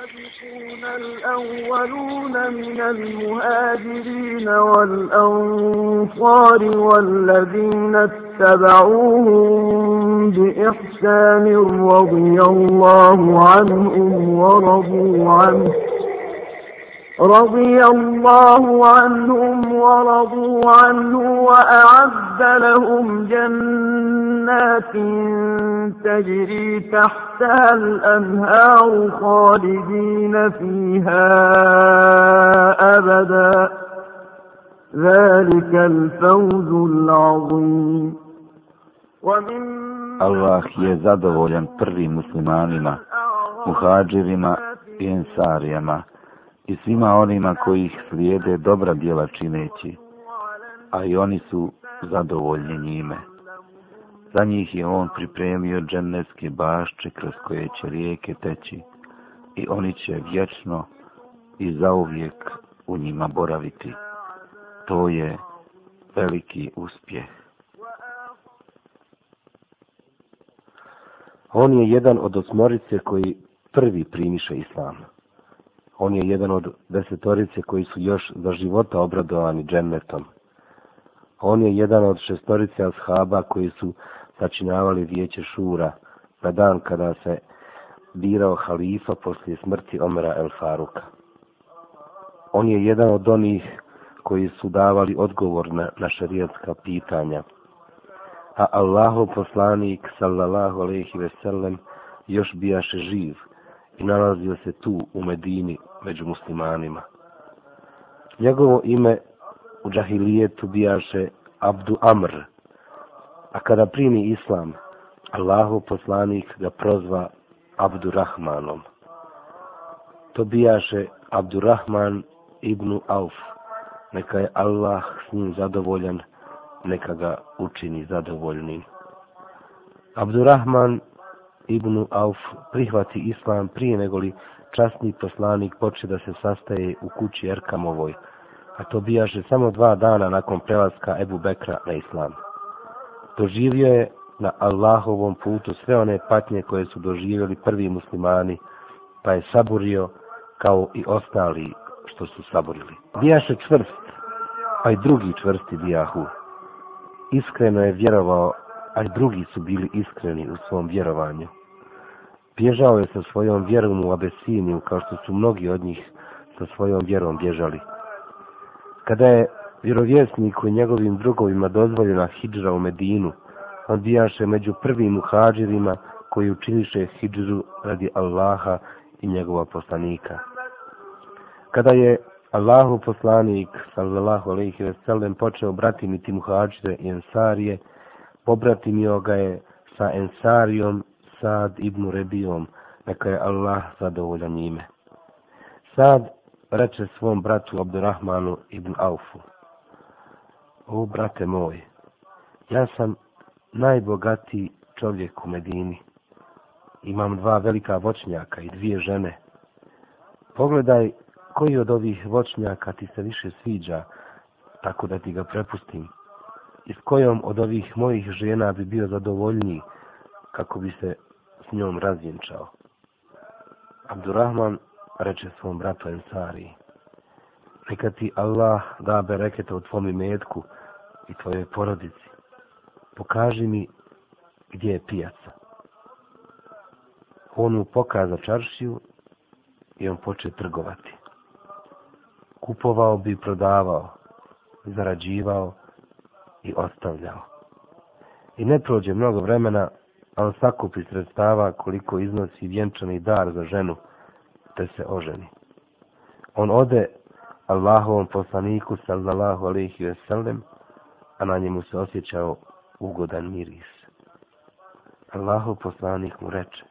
السابقون الأولون من المهاجرين والأنصار والذين اتبعوهم بإحسان رضي الله عنهم ورضوا عنه رضي الله عنهم ورضوا عنه وأعد لهم جنات تجري تحتها الأنهار خالدين فيها أبدا ذلك الفوز العظيم ومن Allah je zadovoljan prvim muslimanima, muhađirima i ensarijama, i svima onima koji ih slijede dobra djela čineći, a i oni su zadovoljni njime. Za njih je on pripremio dženevske bašče kroz koje će rijeke teći i oni će vječno i zauvijek u njima boraviti. To je veliki uspjeh. On je jedan od osmorice koji prvi primiše islam. On je jedan od desetorice koji su još za života obradovani džennetom. On je jedan od šestorice ashaba koji su začinavali vijeće šura na dan kada se birao halifa poslije smrti Omera El Faruka. On je jedan od onih koji su davali odgovor na, na šarijatska pitanja. A Allahov poslanik, sallallahu alaihi ve sellem, još bijaše živ i nalazio se tu u Medini među muslimanima. Njegovo ime u džahilijetu bijaše Abdu Amr, a kada primi islam, Allahu poslanik ga prozva Abdurrahmanom. To bijaše Abdurrahman ibn Auf, neka je Allah s njim zadovoljan, neka ga učini zadovoljnim. Abdurrahman ibn Auf prihvati islam prije negoli časni poslanik poče da se sastaje u kući Erkamovoj, a to bijaše samo dva dana nakon prelaska Ebu Bekra na islam. Doživio je na Allahovom putu sve one patnje koje su doživjeli prvi muslimani, pa je saburio kao i ostali što su saburili. Bijaše čvrst, pa i drugi čvrsti bijahu. Iskreno je vjerovao, a i drugi su bili iskreni u svom vjerovanju. Bježao je sa svojom vjerom u Abesiniju, kao što su mnogi od njih sa svojom vjerom bježali. Kada je vjerovjesniku i njegovim drugovima dozvoljena hidžra u Medinu, on bijaše među prvim muhađirima koji učiniše hidžru radi Allaha i njegova poslanika. Kada je Allahu poslanik, sallallahu alaihi ve sellem, počeo bratimiti muhađire i ensarije, pobratimio ga je sa ensarijom Sad ibn Rebijom, neka je Allah zadovoljan njime. Sad reče svom bratu Abdurrahmanu ibn Aufu. O, brate moj, ja sam najbogatiji čovjek u Medini. Imam dva velika voćnjaka i dvije žene. Pogledaj koji od ovih voćnjaka ti se više sviđa, tako da ti ga prepustim. I s kojom od ovih mojih žena bi bio zadovoljniji, kako bi se s njom razvjenčao. Abdurrahman reče svom bratu Ensari, neka ti Allah da bereketa u tvom imetku i tvojoj porodici. Pokaži mi gdje je pijaca. On mu pokaza čaršiju i on poče trgovati. Kupovao bi prodavao, zarađivao i ostavljao. I ne prođe mnogo vremena, a on sakupi sredstava koliko iznosi vjenčani dar za ženu, te se oženi. On ode Allahovom poslaniku, sallallahu alaihi ve sellem, a na njemu se osjećao ugodan miris. Allahov poslanik mu reče,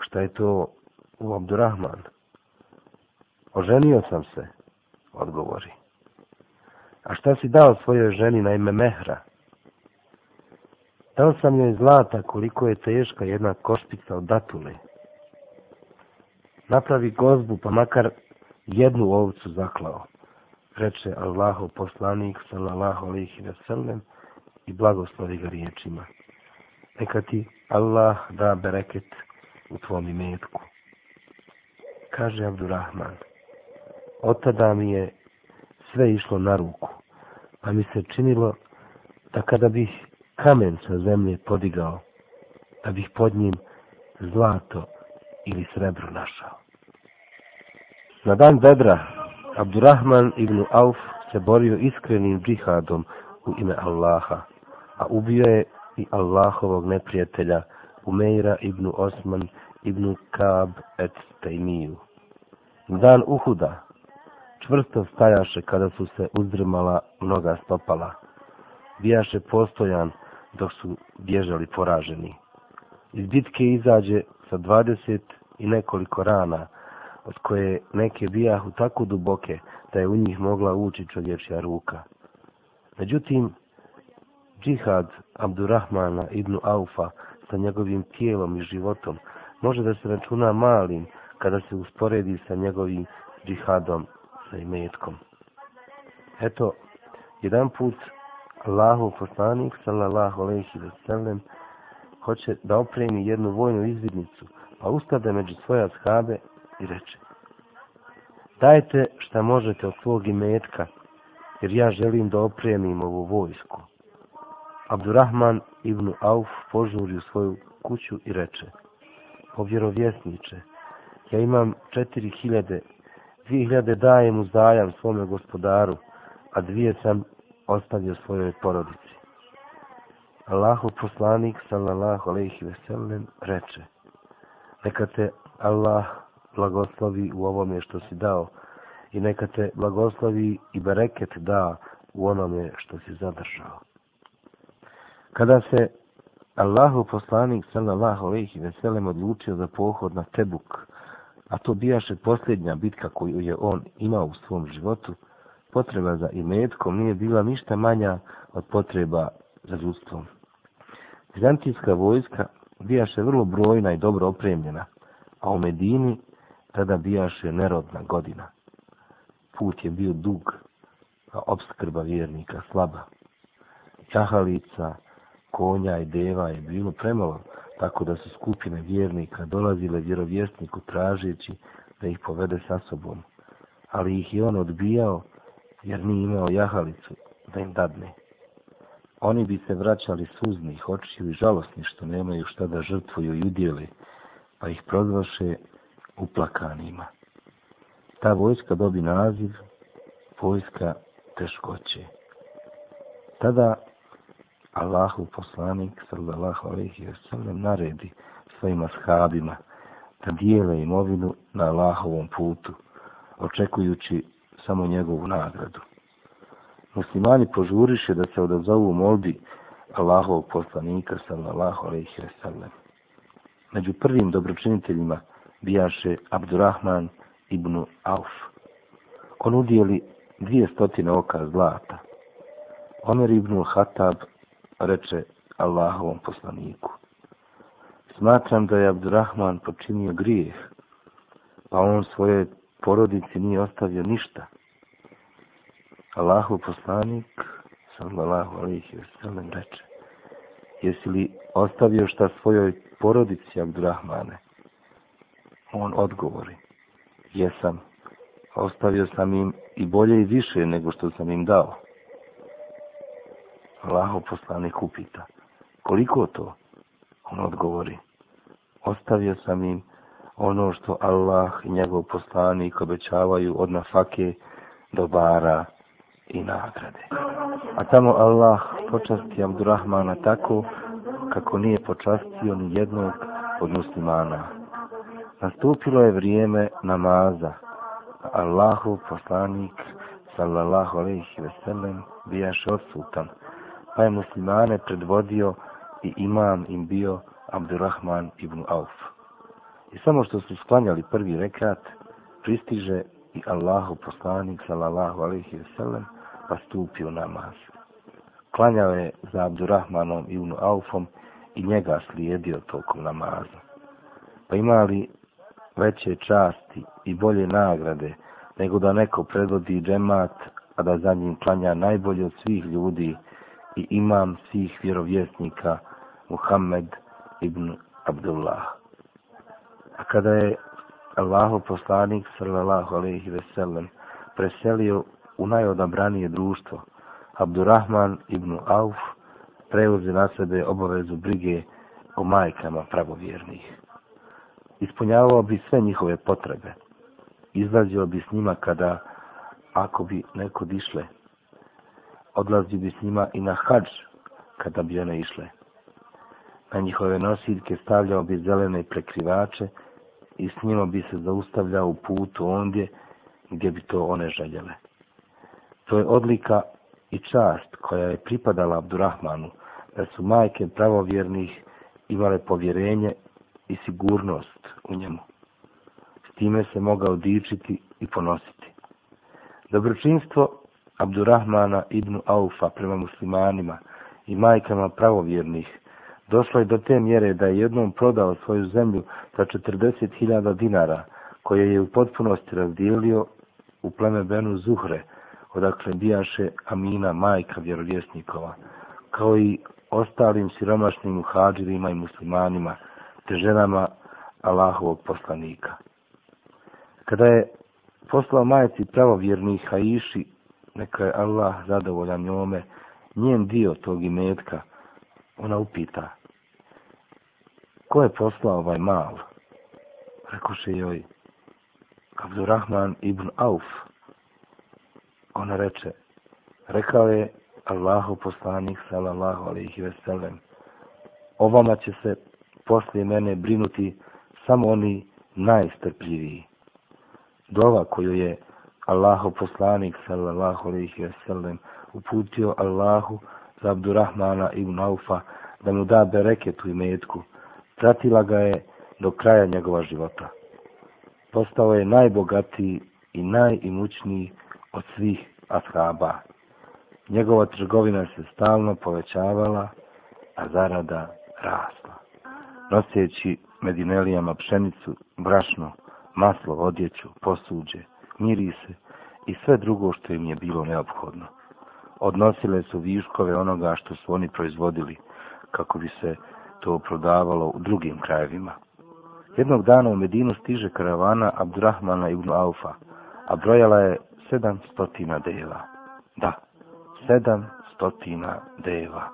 šta je to u Abdurrahman? Oženio sam se, odgovori. A šta si dao svojoj ženi na ime Mehra? Dao sam joj zlata koliko je teška jedna košpica od datule. Napravi gozbu pa makar jednu ovcu zaklao, reče Allahu poslanik sallallahu alaihi ve sellem i blagoslovi ga riječima. Neka ti Allah da bereket u tvom imetku. kaže Abdurrahman, od tada mi je sve išlo na ruku, pa mi se činilo da kada bih kamen sa zemlje podigao, da bih pod njim zlato ili srebro našao. Na dan Bedra, Abdurrahman ibn Auf se borio iskrenim džihadom u ime Allaha, a ubio je i Allahovog neprijatelja Umeira ibn Osman ibn Kaab et Tejmiju. Dan Uhuda čvrsto stajaše kada su se uzdrmala mnoga stopala. Bijaše postojan dok su bježali poraženi. Iz bitke izađe sa dvadeset i nekoliko rana, od koje neke bijahu tako duboke da je u njih mogla ući čovječja ruka. Međutim, džihad Abdurrahmana ibn Aufa sa njegovim tijelom i životom može da se računa malim kada se usporedi sa njegovim džihadom sa imetkom. Eto, jedan put Allahu poslanik, sallallahu alaihi wa sallam, hoće da opremi jednu vojnu izvidnicu, pa ustade među svoje ashabe i reče Dajte šta možete od svog imetka, jer ja želim da opremim ovu vojsku. Abdurrahman ibn Auf požuri u svoju kuću i reče O vjerovjesniče, ja imam četiri hiljade, dvije hiljade dajem u zajam svome gospodaru, a dvije sam ostavio svojoj porodici. Allahu poslanik, sallallahu alejhi ve sellem, reče Neka te Allah blagoslovi u ovome što si dao i neka te blagoslovi i bereket da u onome što si zadržao. Kada se Allahu poslanik sallallahu alejhi ve sellem odlučio za pohod na Tebuk, a to bijaše posljednja bitka koju je on imao u svom životu, potreba za imetkom nije bila ništa manja od potreba za ljudstvom. Vizantijska vojska bijaše vrlo brojna i dobro opremljena, a u Medini tada bijaše nerodna godina. Put je bio dug, a obskrba vjernika slaba. Jahalica, konja i deva je bilo premalo, tako da su skupine vjernika dolazile vjerovjesniku tražeći da ih povede sa sobom. Ali ih je on odbijao jer nije imao jahalicu da im dadne. Oni bi se vraćali suznih očiju i žalosni što nemaju šta da žrtvuju i udjeli, pa ih prozvaše uplakanima. Ta vojska dobi naziv vojska teškoće. Tada Allahu poslanik sallallahu alejhi ve sellem naredi svojim ashabima da dijele imovinu na Allahovom putu, očekujući samo njegovu nagradu. Muslimani požuriše da se odazovu molbi Allahovog poslanika sallallahu alejhi ve sellem. Među prvim dobročiniteljima bijaše Abdurrahman ibn Auf. On udijeli dvije stotine oka zlata. Omer ibn Hatab reče Allahovom poslaniku. Smatram da je Abdurrahman počinio grijeh, pa on svoje porodici nije ostavio ništa. Allahov poslanik, sallallahu alaihi wa sallam, reče, jesi li ostavio šta svojoj porodici, Abdurrahmane? On odgovori, jesam, ostavio sam im i bolje i više nego što sam im dao. Allaho poslanik upita, koliko to? On odgovori, ostavio sam im ono što Allah i njegov poslanik obećavaju od nafake, dobara i nagrade. A tamo Allah počasti Abdurrahmana tako kako nije počastio ni jednog od muslimana. Nastupilo je vrijeme namaza. Allahu poslanik sallallahu alejhi ve sellem bijaše odsutan pa je muslimane predvodio i imam im bio Abdurrahman ibn Auf. I samo što su sklanjali prvi rekat, pristiže i Allahu poslanik sallallahu alaihi ve sellem pa stupio namaz. Klanjao je za Abdurrahmanom ibn Aufom i njega slijedio tokom namaza. Pa imali veće časti i bolje nagrade nego da neko predvodi džemat, a da za njim klanja najbolje od svih ljudi, i imam svih vjerovjesnika Muhammed ibn Abdullah. A kada je Allahu poslanik sallallahu alejhi ve sellem preselio u najodabranije društvo. Abdurrahman ibn Auf preuze na sebe obavezu brige o majkama pravovjernih. Ispunjavao bi sve njihove potrebe. Izlazio bi s njima kada, ako bi neko dišle, odlazio bi s njima i na hađ kada bi one išle. Na njihove nosiljke stavljao bi zelene prekrivače i s njima bi se zaustavljao u putu ondje gdje bi to one željele. To je odlika i čast koja je pripadala Abdurrahmanu, da su majke pravovjernih imale povjerenje i sigurnost u njemu. S time se mogao dičiti i ponositi. Dobročinstvo Abdurrahmana ibn Aufa prema muslimanima i majkama pravovjernih došlo je do te mjere da je jednom prodao svoju zemlju za 40.000 dinara, koje je u potpunosti razdijelio u pleme Benu Zuhre, odakle bijaše Amina, majka vjerovjesnikova, kao i ostalim siromašnim muhađirima i muslimanima, te ženama Allahovog poslanika. Kada je poslao majici pravovjernih Haiši, neka je Allah zadovoljan njome, njen dio tog imetka, ona upita, ko je poslao ovaj mal? Rekoše joj, Abdurrahman ibn Auf. Ona reče, rekao je Allahu poslanik sallallahu alaihi ve sellem, o vama će se poslije mene brinuti samo oni najstrpljiviji. Dova koju je Allahu poslanik sallallahu alejhi ve sellem uputio Allahu za Abdurrahmana ibn Aufa da mu da bereket u imetku, pratila ga je do kraja njegova života. Postao je najbogatiji i najimućniji od svih ashaba. Njegova trgovina se stalno povećavala, a zarada rasla. Noseći medinelijama pšenicu, brašno, maslo, odjeću, posuđe, mirise i sve drugo što im je bilo neophodno. Odnosile su viškove onoga što su oni proizvodili, kako bi se to prodavalo u drugim krajevima. Jednog dana u Medinu stiže karavana Abdurrahmana ibn Aufa, a brojala je sedam stotina deva. Da, sedam stotina deva.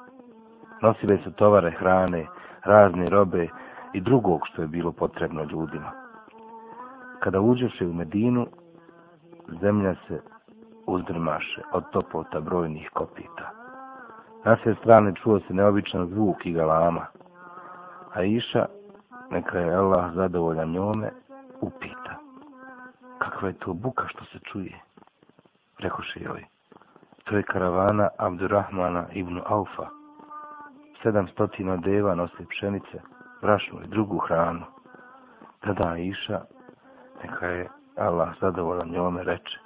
Nosile su tovare hrane, razne robe i drugog što je bilo potrebno ljudima. Kada uđeše u Medinu, zemlja se uzdrmaše od topota brojnih kopita. Na sve strane čuo se neobičan zvuk i galama, a Iša, neka je Allah zadovoljan njome, upita. Kakva je to buka što se čuje? Rekoše joj. To je karavana Abdurrahmana ibn Aufa. Sedamstotina deva nosi pšenice, brašnu i drugu hranu. Tada Iša, neka je Allah zadovoljan njome, reče.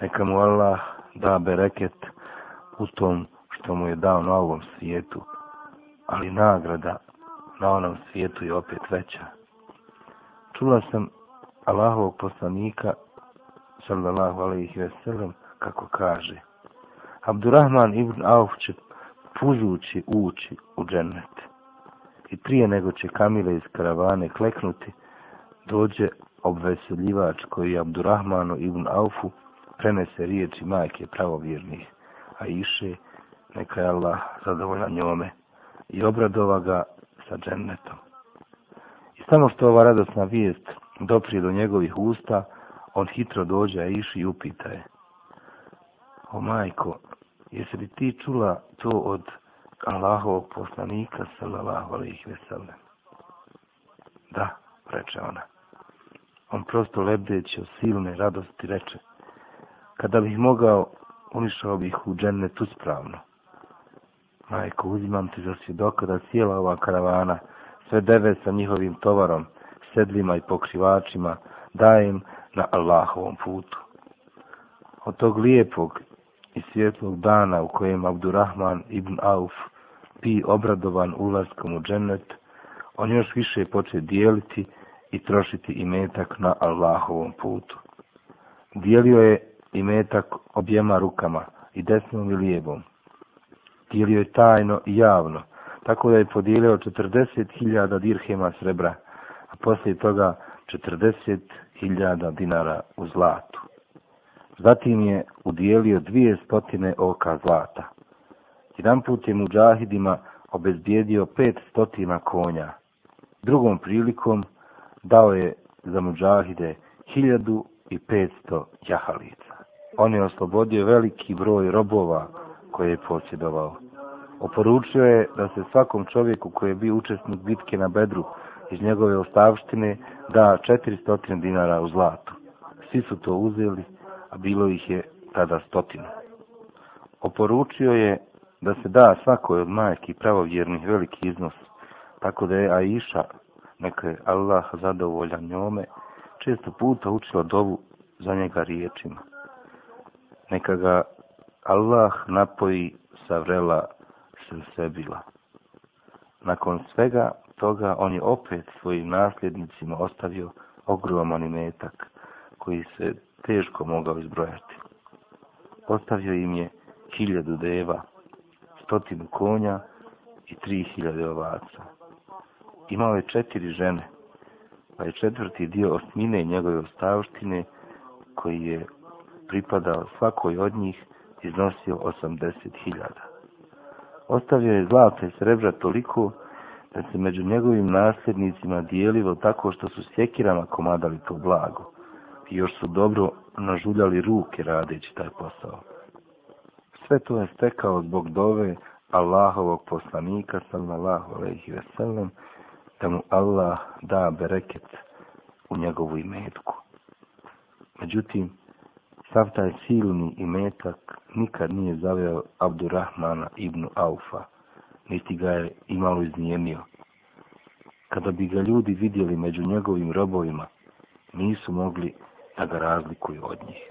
Neka mu Allah da bereket u tom što mu je dao na ovom svijetu, ali nagrada na onom svijetu je opet veća. Čula sam Allahovog poslanika, sallallahu alaihi ve sellem, kako kaže, Abdurrahman ibn Auf će pužući ući u džennet. I prije nego će kamile iz karavane kleknuti, dođe obveseljivač koji Abdurrahmanu ibn Aufu prenese riječi majke pravovjernih, a iše, neka je Allah zadovoljan njome, i obradova ga sa džennetom. I samo što ova radosna vijest doprije do njegovih usta, on hitro dođe, a iši i upita je. O majko, jesi li ti čula to od Allahovog poslanika, sallallahu alaihi ve sellem? Da, reče ona. On prosto lebdeći od silne radosti reče, kada bih mogao, unišao bih u džennet uspravno. Majko, uzimam ti za svjedoka da cijela ova karavana, sve deve sa njihovim tovarom, sedlima i pokrivačima, dajem na Allahovom putu. Od tog lijepog i svjetlog dana u kojem Abdurrahman ibn Auf pi obradovan ulaskom u džennet, on još više poče dijeliti i trošiti imetak na Allahovom putu. Dijelio je imetak objema rukama i desnom i lijevom. Dijelio je tajno i javno, tako da je podijelio 40.000 dirhema srebra, a poslije toga 40.000 dinara u zlatu. Zatim je udijelio dvije stotine oka zlata. Jedan put je muđahidima obezbijedio pet stotina konja. Drugom prilikom dao je za muđahide hiljadu i petsto jahalica. On je oslobodio veliki broj robova koje je posjedovao. Oporučio je da se svakom čovjeku koji je bio učesnik bitke na Bedru iz njegove ostavštine da 400 dinara u zlatu. Svi su to uzeli, a bilo ih je tada stotinu. Oporučio je da se da svakoj od majki pravovjernih veliki iznos, tako da je Aisha, neka je Allah zadovoljan njome, često puta učila dovu za njega riječima. Neka ga Allah napoji sa vrela sebila. Nakon svega toga on je opet svojim nasljednicima ostavio ogroman imetak koji se teško mogao izbrojati. Ostavio im je hiljadu deva, stotinu konja i tri hiljade ovaca. Imao je četiri žene, pa je četvrti dio osmine njegove ostavštine, koji je pripadao svakoj od njih, iznosio 80.000. Ostavio je zlata i srebra toliko da se među njegovim nasljednicima dijelilo tako što su sjekirama komadali to blago i još su dobro nažuljali ruke radeći taj posao. Sve to je stekao zbog dove Allahovog poslanika, sallallahu alaihi ve sellem, da mu Allah da bereket u njegovu imetku. Međutim, sav taj silni imetak nikad nije zaveo Abdurrahmana ibn Aufa, niti ga je imalo iznijemio. Kada bi ga ljudi vidjeli među njegovim robovima, nisu mogli da ga razlikuju od njih.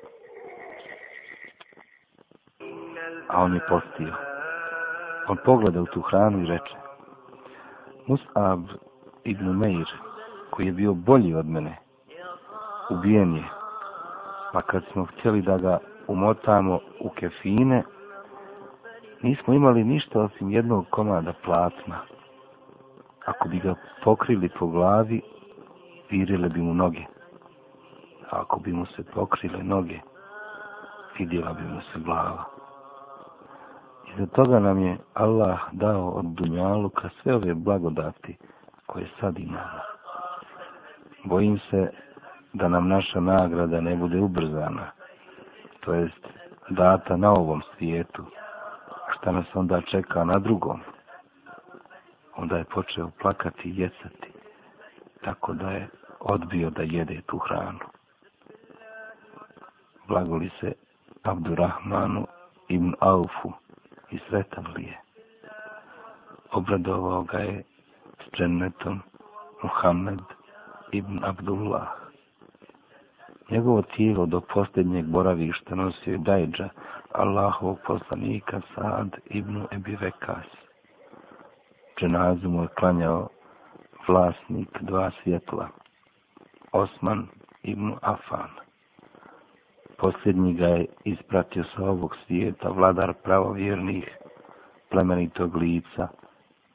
A on je postio. On pogleda u tu hranu i reče, Mus'ab ibn Meir, koji je bio bolji od mene, ubijen je. Pa kad smo htjeli da ga umotamo u kefine, nismo imali ništa osim jednog komada platna. Ako bi ga pokrili po glavi, virile bi mu noge. A ako bi mu se pokrile noge, vidjela bi mu se glava. I za toga nam je Allah dao od Dunjaluka sve ove blagodati koje sad imamo. Bojim se da nam naša nagrada ne bude ubrzana, to jest data na ovom svijetu, šta nas onda čeka na drugom. Onda je počeo plakati i jecati, tako da je odbio da jede tu hranu. Blagoli se Abdurrahmanu ibn Aufu i sretan li je. Obradovao ga je s džennetom Muhammed ibn Abdullah. Njegovo tijelo do posljednjeg boravišta nosio je Dajđa, Allahovog poslanika Saad ibn Ebi Vekas. Dženazu mu je klanjao vlasnik dva svjetla, Osman ibn Afan. Posljednji ga je ispratio sa ovog svijeta vladar pravovjernih plemenitog lica,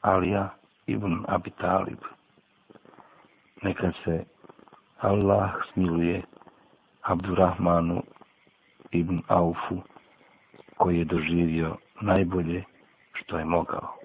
Alija ibn Abi Talib. Neka se Allah smiluje Abdurrahmanu ibn Aufu, koji je doživio najbolje što je mogao.